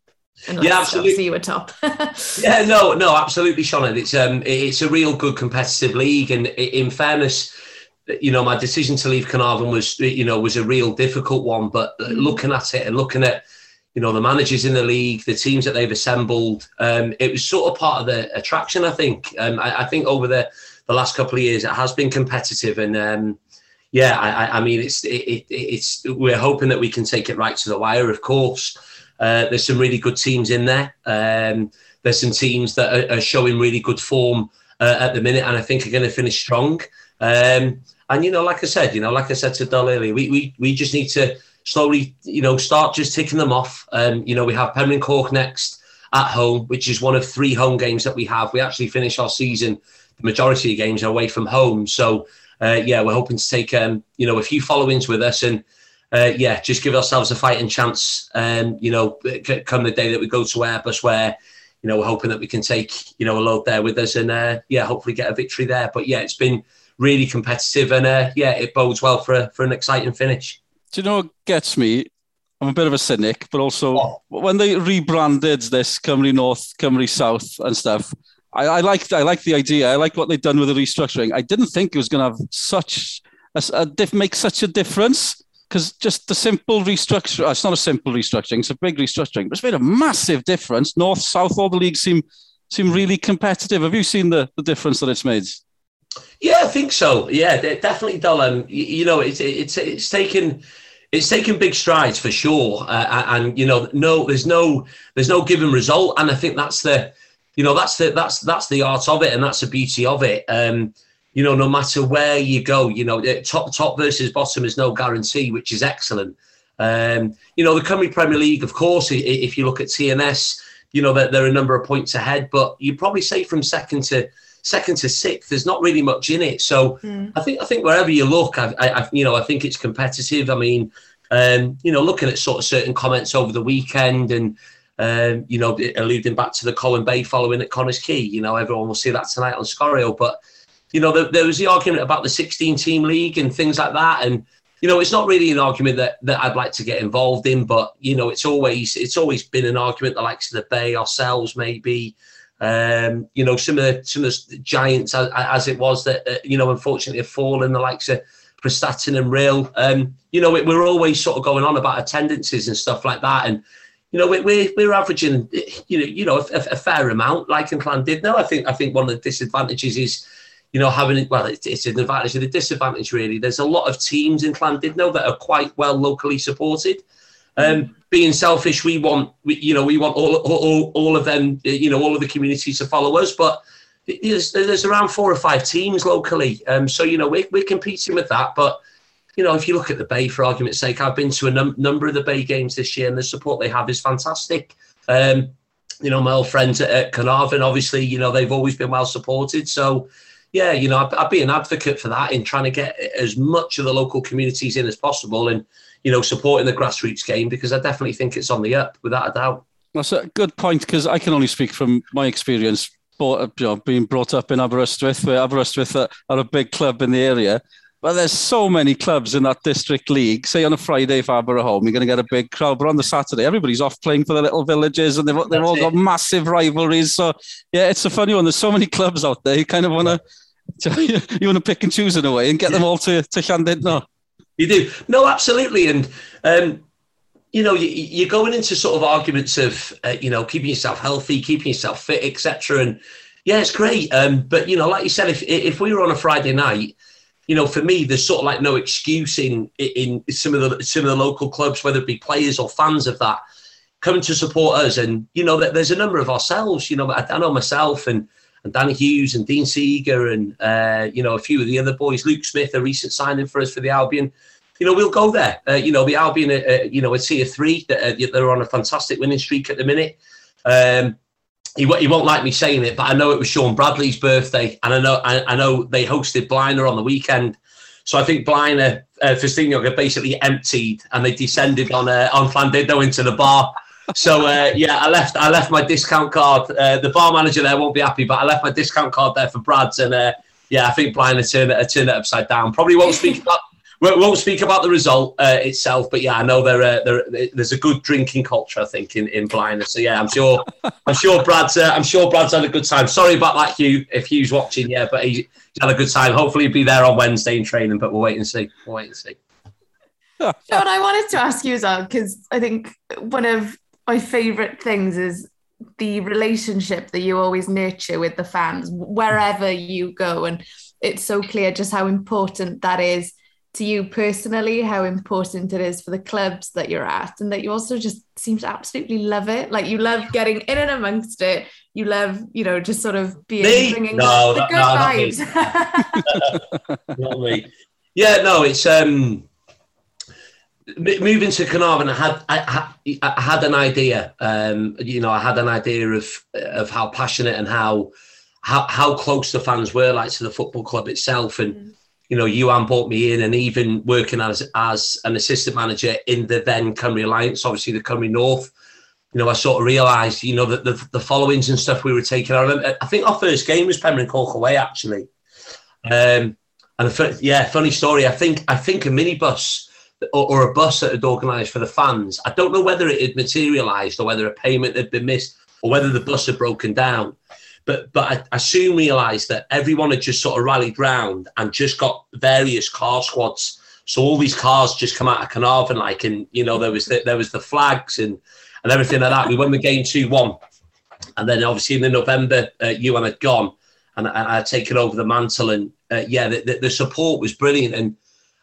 Yeah, absolutely. You were top. yeah, no, no, absolutely, Sean. It's um, it's a real good competitive league, and in fairness, you know, my decision to leave Carnarvon was, you know, was a real difficult one. But mm. looking at it and looking at, you know, the managers in the league, the teams that they've assembled, um, it was sort of part of the attraction. I think. Um, I, I think over the the last couple of years, it has been competitive, and um, yeah, I, I mean, it's it, it, it's we're hoping that we can take it right to the wire, of course. Uh, there's some really good teams in there. Um, there's some teams that are, are showing really good form uh, at the minute, and I think are going to finish strong. Um, and you know, like I said, you know, like I said to Dol earlier, we, we we just need to slowly, you know, start just ticking them off. Um, you know, we have Penryn Cork next at home, which is one of three home games that we have. We actually finish our season, the majority of games are away from home. So, uh, yeah, we're hoping to take, um, you know, a few followings with us and uh, yeah, just give ourselves a fighting chance. Um, you know, come the day that we go to Airbus, where you know we're hoping that we can take you know a load there with us, and uh, yeah, hopefully get a victory there. But yeah, it's been really competitive, and uh, yeah, it bodes well for a, for an exciting finish. Do you know what gets me? I'm a bit of a cynic, but also oh. when they rebranded this Cymru North, Cymru South, and stuff. I, I like I like the idea. I like what they've done with the restructuring. I didn't think it was going to have such a, a make such a difference because just the simple restructure, it's not a simple restructuring, it's a big restructuring, but it's made a massive difference. North, South, all the leagues seem seem really competitive. Have you seen the, the difference that it's made? Yeah, I think so. Yeah, definitely, Dolan. You know, it's it's it's taken it's taken big strides for sure, uh, and you know, no, there's no there's no given result, and I think that's the you know that's the that's that's the art of it, and that's the beauty of it. Um, you know, no matter where you go, you know, top top versus bottom is no guarantee, which is excellent. Um, you know, the Cymru Premier League, of course, if you look at TNS, you know, that they're a number of points ahead, but you probably say from second to second to sixth, there's not really much in it. So mm. I think I think wherever you look, I, I, you know, I think it's competitive. I mean, um, you know, looking at sort of certain comments over the weekend and um, you know, alluding back to the Colin Bay following at Connah's Quay, you know, everyone will see that tonight on Scorio. But you know, there, there was the argument about the 16 team league and things like that, and you know, it's not really an argument that, that I'd like to get involved in, but you know, it's always it's always been an argument the likes of the Bay ourselves, maybe. Um, you know, some of the some of the giants as, as it was that uh, you know, unfortunately, have fallen. The likes of Prestatyn and Rhyl. Um, you know, it, we're always sort of going on about attendances and stuff like that, and you know, we're we're averaging, you know, you know, a, a fair amount, like in Llandudno. I think I think one of the disadvantages is you know, having well, it's, it's an advantage and a disadvantage really. There's a lot of teams in Llandudno that are quite well locally supported. Um, being selfish, we want, we, you know, we want all, all, all of them, you know, all of the communities to follow us. But there's, there's around four or five teams locally, um, so you know we're, we're competing with that. But you know, if you look at the Bay, for argument's sake, I've been to a num- number of the Bay games this year, and the support they have is fantastic. Um, you know, my old friends at, at Carnarvon, obviously, you know, they've always been well supported. So yeah, you know, I'd, I'd, be an advocate for that in trying to get as much of the local communities in as possible and, you know, supporting the grassroots game because I definitely think it's on the up without a doubt. That's a good point because I can only speak from my experience you know, being brought up in Aberystwyth, where Aberystwyth are, are a big club in the area. But there's so many clubs in that district league. Say on a Friday, if Aber are home, you're going to get a big crowd. But on the Saturday, everybody's off playing for the little villages, and they've, they've all got massive rivalries. So yeah, it's a funny one. There's so many clubs out there. You kind of want to you want to pick and choose in a way and get them all to to Llandudno. You do no, absolutely, and um, you know you, are going into sort of arguments of uh, you know keeping yourself healthy, keeping yourself fit, etc. And yeah, it's great. Um, but you know, like you said, if if we were on a Friday night, you know, for me, there's sort of like no excuse in in some of the some of the local clubs, whether it be players or fans of that, coming to support us. And you know, there's a number of ourselves. You know, I, I know myself and and Danny Hughes and Dean Seeger and uh, you know a few of the other boys. Luke Smith, a recent signing for us for the Albion. You know we'll go there. Uh, you know the Albion, uh, uh you know a tier three. Uh, they're on a fantastic winning streak at the minute. Um, he, he won't like me saying it, but I know it was Sean Bradley's birthday, and I know I, I know they hosted Blaenau on the weekend. So I think Blaenau, uh, Festiniog are basically emptied, and they descended on uh, on Llandudno into the bar so uh, yeah, I left I left my discount card. Uh, the bar manager there won't be happy, but I left my discount card there for Brad's, and uh, yeah, I think Brian will turn it turn it upside down. Probably won't speak about won't speak about the result uh, itself, but yeah, I know there, uh, there there's a good drinking culture. I think in in Blaenau. So yeah, I'm sure I'm sure Brad's uh, I'm sure Brad's had a good time. Sorry about that, Hugh. If Hugh's watching, yeah, but he, he's had a good time. Hopefully, he'll be there on Wednesday in training, but we'll wait and see. We'll wait and see. Sean, I wanted to ask you as well because I think one of my favorite things is the relationship that you always nurture with the fans wherever you go. And it's so clear just how important that is to you personally how important it is for the clubs that you're at and that you also just seem to absolutely love it. Like you love getting in and amongst it. You love you know just sort of being me? bringing no, the, good no, vibes not me. not me. Yeah no it's um moving to Carnarvon, I had I, I had an idea. Um, you know, I had an idea of of how passionate and how how how close the fans were, like to the football club itself. And mm. you know, Iwan brought me in, and even working as as an assistant manager in the then Cymru Alliance, obviously the Cymru North. You know, I sort of realised, you know, that the, the followings and stuff we were taking. I remember, I think our first game was Penryn Coch away, actually. Um, and yeah, funny story. I think I think a minibus or, or a bus that had organised for the fans. I don't know whether it had materialised or whether a payment had been missed or whether the bus had broken down. But but I, I soon realised that everyone had just sort of rallied round and just got various car squads. So all these cars just come out of Carnarvon, like, and you know there was the, there was the flags and and everything like that. We won the game two one, And then obviously in the November, uh, Ewan had gone and I, had taken over the mantle. And uh, yeah, the, the, the, support was brilliant. And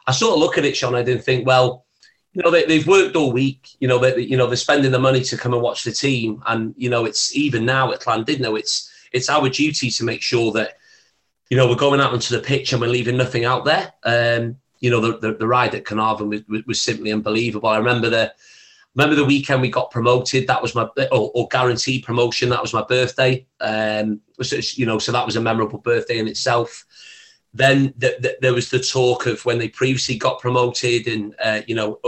I sort of look at it, Sean, I didn't think, well, you know, they, have worked all week. You know, they, you know, they're spending the money to come and watch the team. And, you know, it's even now at Llandudno, it's, it's our duty to make sure that, you know, we're going out onto the pitch and we're leaving nothing out there. Um, you know, the, the, the ride at Carnarvon was, was, simply unbelievable. I remember the, remember the weekend we got promoted. That was my or, or guaranteed promotion. That was my birthday. Um, you know, so that was a memorable birthday in itself. Then the, the, there was the talk of when they previously got promoted and uh, you know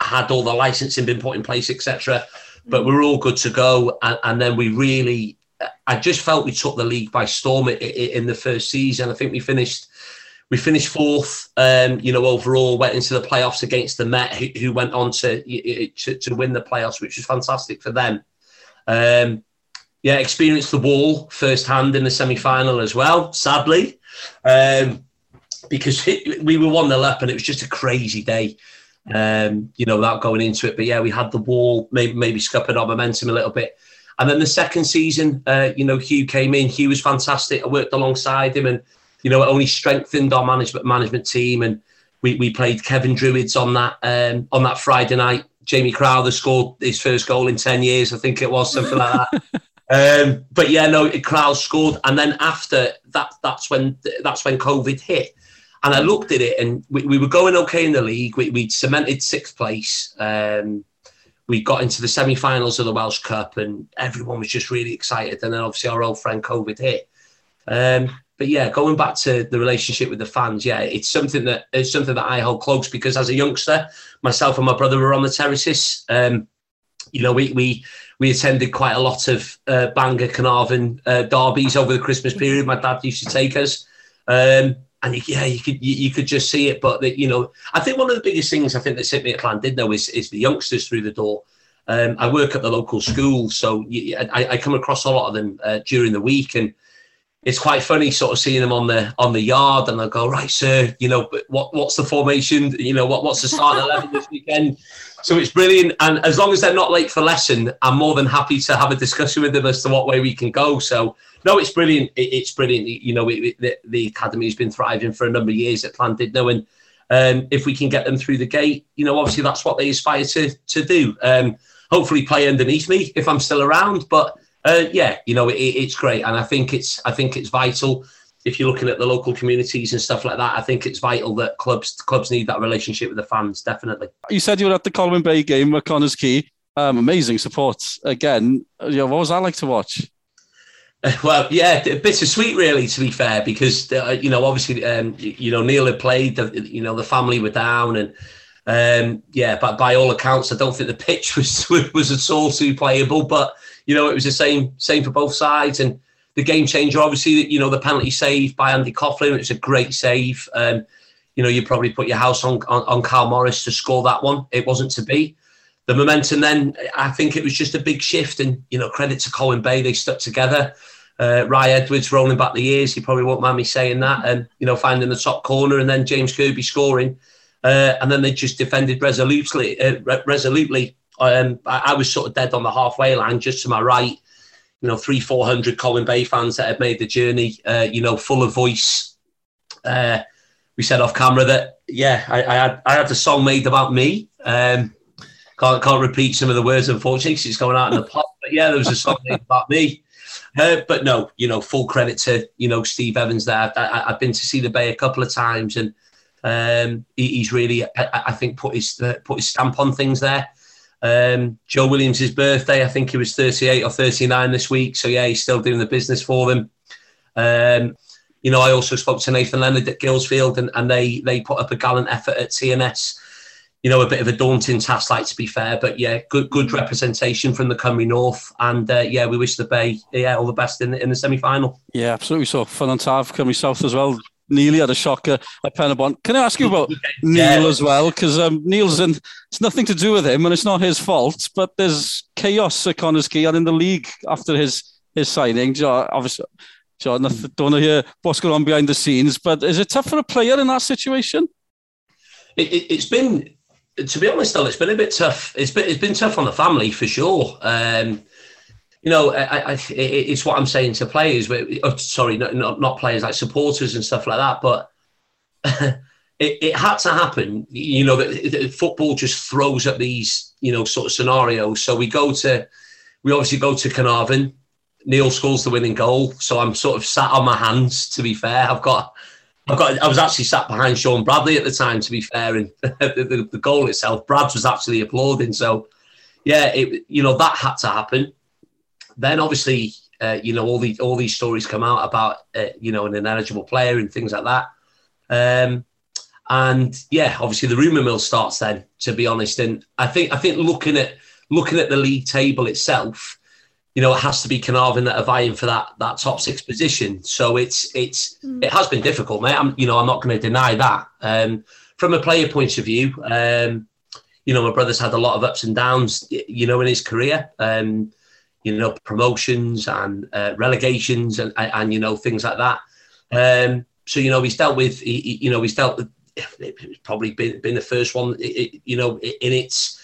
had all the licensing been put in place, etc. But we're all good to go, and, and, then we really, I just felt we took the league by storm in, in the first season. I think we finished we finished fourth, um, you know, overall, went into the playoffs against the Met, who, who went on to, to, to win the playoffs, which was fantastic for them. Um, yeah, experienced the wall firsthand in the semi final as well, sadly, um, because it, we were 1 0 up and it was just a crazy day, um, you know, without going into it. But yeah, we had the wall, maybe, maybe scuppered our momentum a little bit. And then the second season, uh, you know, Hugh came in. Hugh was fantastic. I worked alongside him and you know, it only strengthened our management management team. And we, we played Kevin Druids on that um, on that Friday night. Jamie Crowther scored his first goal in ten years, I think it was something like that. Um, but yeah, no, Crowd scored, and then after that, that's when that's when COVID hit. And I looked at it, and we, we were going okay in the league. We we cemented sixth place. Um, we got into the semi-finals of the Welsh Cup, and everyone was just really excited. And then obviously our old friend COVID hit. Um, but yeah, going back to the relationship with the fans, yeah, it's something that it's something that I hold close because as a youngster, myself and my brother were on the terraces. Um, you know, we we we attended quite a lot of uh, Bangor Carnarvon uh, derbies over the Christmas period. My dad used to take us, um, and yeah, you could you, you, could just see it. But you know, I think one of the biggest things I think that me at Llandudno is is the youngsters through the door. Um, I work at the local school, so I, I, come across a lot of them uh, during the week, and it's quite funny sort of seeing them on the on the yard and I go right sir you know what what's the formation you know what what's the starting 11 this weekend so it's brilliant and as long as they're not late for lesson I'm more than happy to have a discussion with them as to what way we can go. So no it's brilliant. It, it's brilliant. You know it, it, the, the academy's been thriving for a number of years at Llandudno and um, if we can get them through the gate you know obviously that's what they aspire to to do. Um, hopefully play underneath me if I'm still around but uh, yeah, you know, it, it's great, and I think it's I think it's vital. If you're looking at the local communities and stuff like that, I think it's vital that clubs clubs need that relationship with the fans. Definitely. You said you were at the Colwyn Bay game at Connah's Quay. Um, amazing support again. You know, what was that like to watch? Well, yeah, bittersweet, really. To be fair, because uh, you know, obviously, um, you know, Neil had played. The, you know, the family were down, and um, yeah, but by all accounts, I don't think the pitch was was at all too playable. But you know, it was the same same for both sides. And the game changer, obviously, you know, the penalty save by Andy Coughlin, It's a great save. Um, you know, you probably put your house on, on, on Carl Morris to score that one. It wasn't to be. The momentum then, I think it was just a big shift. And, you know, credit to Colin Bay, they stuck together. Uh, Rye Edwards rolling back the years, you probably won't mind me saying that. And, you know, finding the top corner and then James Kirby scoring. Uh, and then they just defended resolutely, uh, resolutely um, I, I, was sort of dead on the halfway line, just to my right. You know, three, four hundred Colwyn Bay fans that had made the journey. Uh, you know, full of voice. Uh, we said off camera that yeah, I, I, had I had a song made about me. Um, can't can't repeat some of the words unfortunately because it's going out in the pot. But yeah, there was a song made about me. Uh, but no, you know, full credit to you know Steve Evans there. I, have been to see the Bay a couple of times, and um, he, he's really, I, I, think, put his put his stamp on things there. Um, Joe Williams' birthday, I think he was 38 or 39 this week. So, yeah, he's still doing the business for them. Um, you know, I also spoke to Nathan Leonard at Gillsfield and, and they, they put up a gallant effort at TNS. You know, a bit of a daunting task, like to be fair, but yeah, good good representation from the Cymru North, and uh, yeah, we wish the Bay yeah all the best in the, in the semi final. Yeah, absolutely. So fun on Tav Cymru South as well. Nearly had a shocker at Penybont. Can I ask you about yeah. Neil as well? Because um, Neil's in, it's nothing to do with him and it's not his fault, but there's chaos at Connah's Quay and in the league after his his signing. Obviously, John. don't want to hear what's going on behind the scenes, but is it tough for a player in that situation? It, it, it's been, to be honest, though, it's been a bit tough. It's been, it's been tough on the family for sure. Um, you know, I, I, it's what I'm saying to players. Oh, sorry, not, not, not players like supporters and stuff like that. But it, it had to happen. You know, that football just throws up these, you know, sort of scenarios. So we go to, we obviously go to Carnarvon. Neil scores the winning goal. So I'm sort of sat on my hands. To be fair, I've got I've got. I was actually sat behind Sean Bradley at the time, to be fair, and the, the, the, goal itself, Brad's was actually applauding. So, yeah, it you know that had to happen. Then obviously, uh, you know all the all these stories come out about uh, you know an ineligible player and things like that. Um, and yeah, obviously the rumor mill starts then. To be honest, and I think I think looking at looking at the league table itself, you know, it has to be Carnarvon that are vying for that that top six position. So it's it's mm. it has been difficult, mate. I'm you know I'm not going to deny that. Um, from a player point of view, um, you know, my brother's had a lot of ups and downs, you know, in his career. Um, you know, promotions and uh, relegations and, and, and you know things like that. Um, so you know he's dealt with he, you know he's dealt with it's probably been been the first one you know in its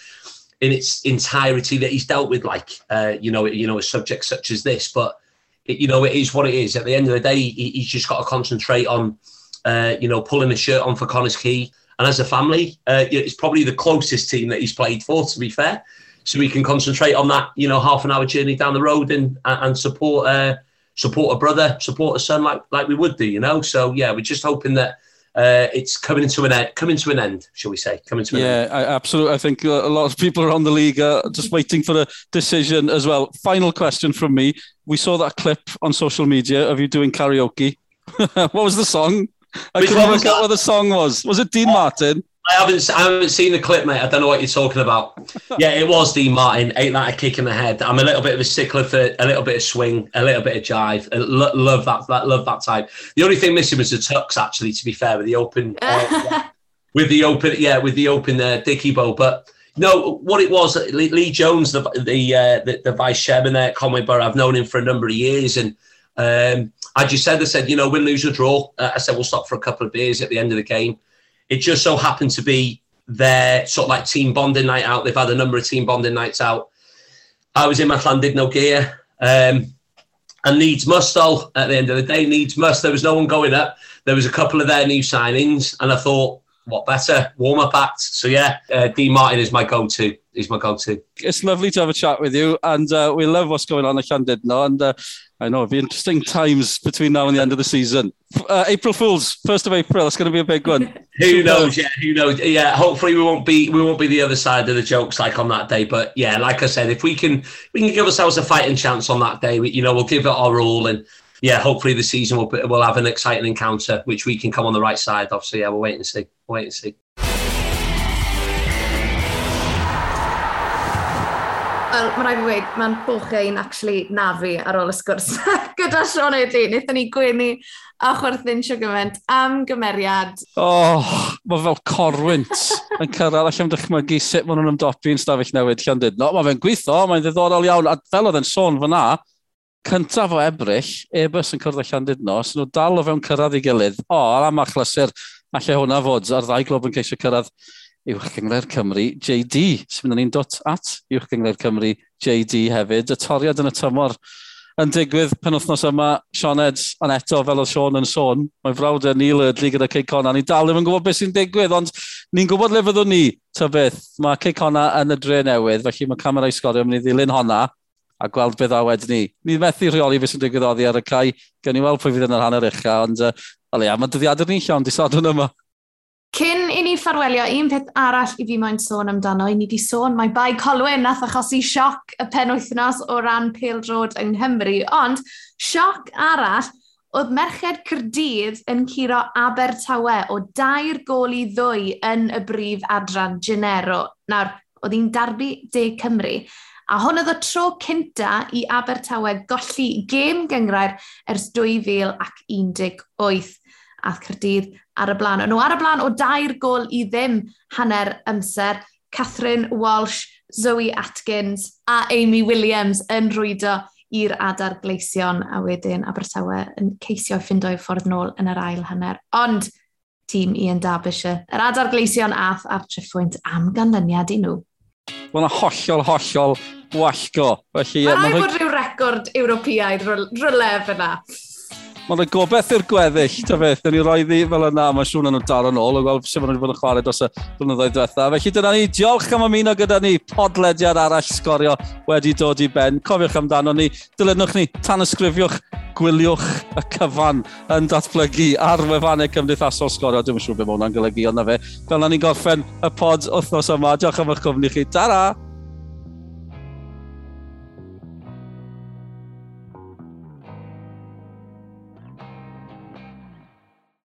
in its entirety that he's dealt with, like uh, you know, you know, a subject such as this. But it, you know, it is what it is. At the end of the day, he, he's just got to concentrate on, uh, you know, pulling the shirt on for Connors Key. And as a family, uh, it's probably the closest team that he's played for. To be fair, so we can concentrate on that, you know, half an hour journey down the road and and support uh, support a brother, support a son like like we would do, you know. So yeah, we're just hoping that uh, it's coming to an end. Coming to an end, shall we say? Coming to an yeah, end. Yeah, absolutely. I think a lot of people around the league are just waiting for a decision as well. Final question from me: We saw that clip on social media of you doing karaoke. what was the song? I Which couldn't work out what the song was. Was it Dean Martin? I haven't, I haven't seen the clip, mate. I don't know what you're talking about. yeah, it was Dean Martin. Ain't that a kick in the head? I'm a little bit of a stickler for a little bit of swing, a little bit of jive. I lo- love that, that, love that type. The only thing missing was the tux, actually. To be fair, with the open, uh, with the open, yeah, with the open uh, dicky bow. But no, what it was, Lee Jones, the the, uh, the, the vice chairman there at Conway Borough. I've known him for a number of years, and um, I just said, I said, you know, win, lose, or draw. Uh, I said we'll stop for a couple of beers at the end of the game. It just so happened to be their sort of like team bonding night out. They've had a number of team bonding nights out. I was in my clan, did no gear. Um, and needs must all at the end of the day needs must there was no one going up there was a couple of their new signings and i thought what better warm up act so yeah uh, dean martin is my go-to he's my go-to it's lovely to have a chat with you and uh, we love what's going on at Llandudno and uh, I know it'll be interesting times between now and the end of the season. Uh, April Fools, first of April. It's going to be a big one. who knows? Yeah, who knows? Yeah, hopefully we won't be we won't be the other side of the jokes like on that day. But yeah, like I said, if we can we can give ourselves a fighting chance on that day, we, you know, we'll give it our all and. Yeah, hopefully the season will we'll have an exciting encounter, which we can come on the right side of. So yeah, we'll wait and see. We'll wait and see. mae'n rhaid i ddweud, mae'n bochau'n actually nafu ar ôl y sgwrs gyda Sean Edley. Nethon ni gwenu a chwerthin sio gymaint am gymeriad. Oh, mae fel corwynt yn cyrraedd allan dychmygu sut maen nhw'n ymdopi yn stafell newid lle dyd. No, mae fe'n gweithio, mae'n ddiddorol iawn. A fel oedd yn sôn fyna, cyntaf o ebryll, ebys yn cyrraedd allan dyd no, sy'n nhw dal o fewn cyrraedd i gilydd. O, oh, a mae chlysur, allai hwnna fod, a'r ddau glob yn ceisio cyrraedd Uwchgyngor Cymru JD. Sy'n mynd ni'n dot at Uwchgyngor Cymru JD hefyd. Y toriad yn y tymor yn digwydd pen wythnos yma, Sean Ed, ond eto fel oedd Sean yn sôn, mae'n frawd yn Neil Erdley gyda Cey Conna. Ni dal ddim yn gwybod beth sy'n digwydd, ond ni'n gwybod le fyddwn ni, ta beth. Mae Cey Conna yn y dre newydd, felly mae camera i sgorio mynd i ddilyn honna a gweld beth a wedyn ni. Ni'n methu rheoli beth sy'n digwydd oddi ar y cae. Gen i weld pwy fydd yn yr hanner ucha, ond uh, ale ia, mae dyddiadur ni'n llawn disadwn yma. Cyn i ni ffarwelio, un peth arall i fi moyn sôn amdano, i ni wedi sôn mae Bai Colwyn nath achosi sioc y penwythnos o ran Pale Road yng Nghymru, ond sioc arall oedd Merched Cyrdydd yn curo Abertawe o dair gol i ddwy yn y brif adran Genero. Nawr, oedd hi'n darbu De Cymru, a hwn oedd y tro cynta i Abertawe golli gêm gyngrair ers 2018 a Cyrdydd ar y blaen. Nhw ar y blaen o dair gol i ddim hanner amser. Catherine Walsh, Zoe Atkins a Amy Williams yn rwydo i'r adar gleision a wedyn Abertawe yn ceisio ffindo i ffordd nôl yn yr ail hanner. Ond tîm Ian Derbyshire, yr adar gleision ath a'r triffwynt am ganlyniad i nhw. Wel, hollol, hollol wallgo. Felly, Mae'n rhaid bod rhyw record Ewropeaidd rylef yna. Mae'n y gobeith i'r gweddill, ta beth. Dyna ni roi ddi fel yna, mae siŵn nhw'n dal yn ôl, o gweld sef nhw'n wedi bod yn chwarae dros y blynyddoedd diwetha. Felly dyna ni, diolch am ymuno gyda ni, podlediad arall sgorio wedi dod i ben. Cofiwch amdano ni, dilynwch ni, tan ysgrifiwch, gwyliwch y cyfan yn datblygu ar wefannau cymdeithasol sgorio. Dwi'n siŵr beth mae hwnna'n golygu, ond na fe. Fel na ni'n gorffen y pod wythnos yma. Diolch am eich cwmni chi. Ta-ra!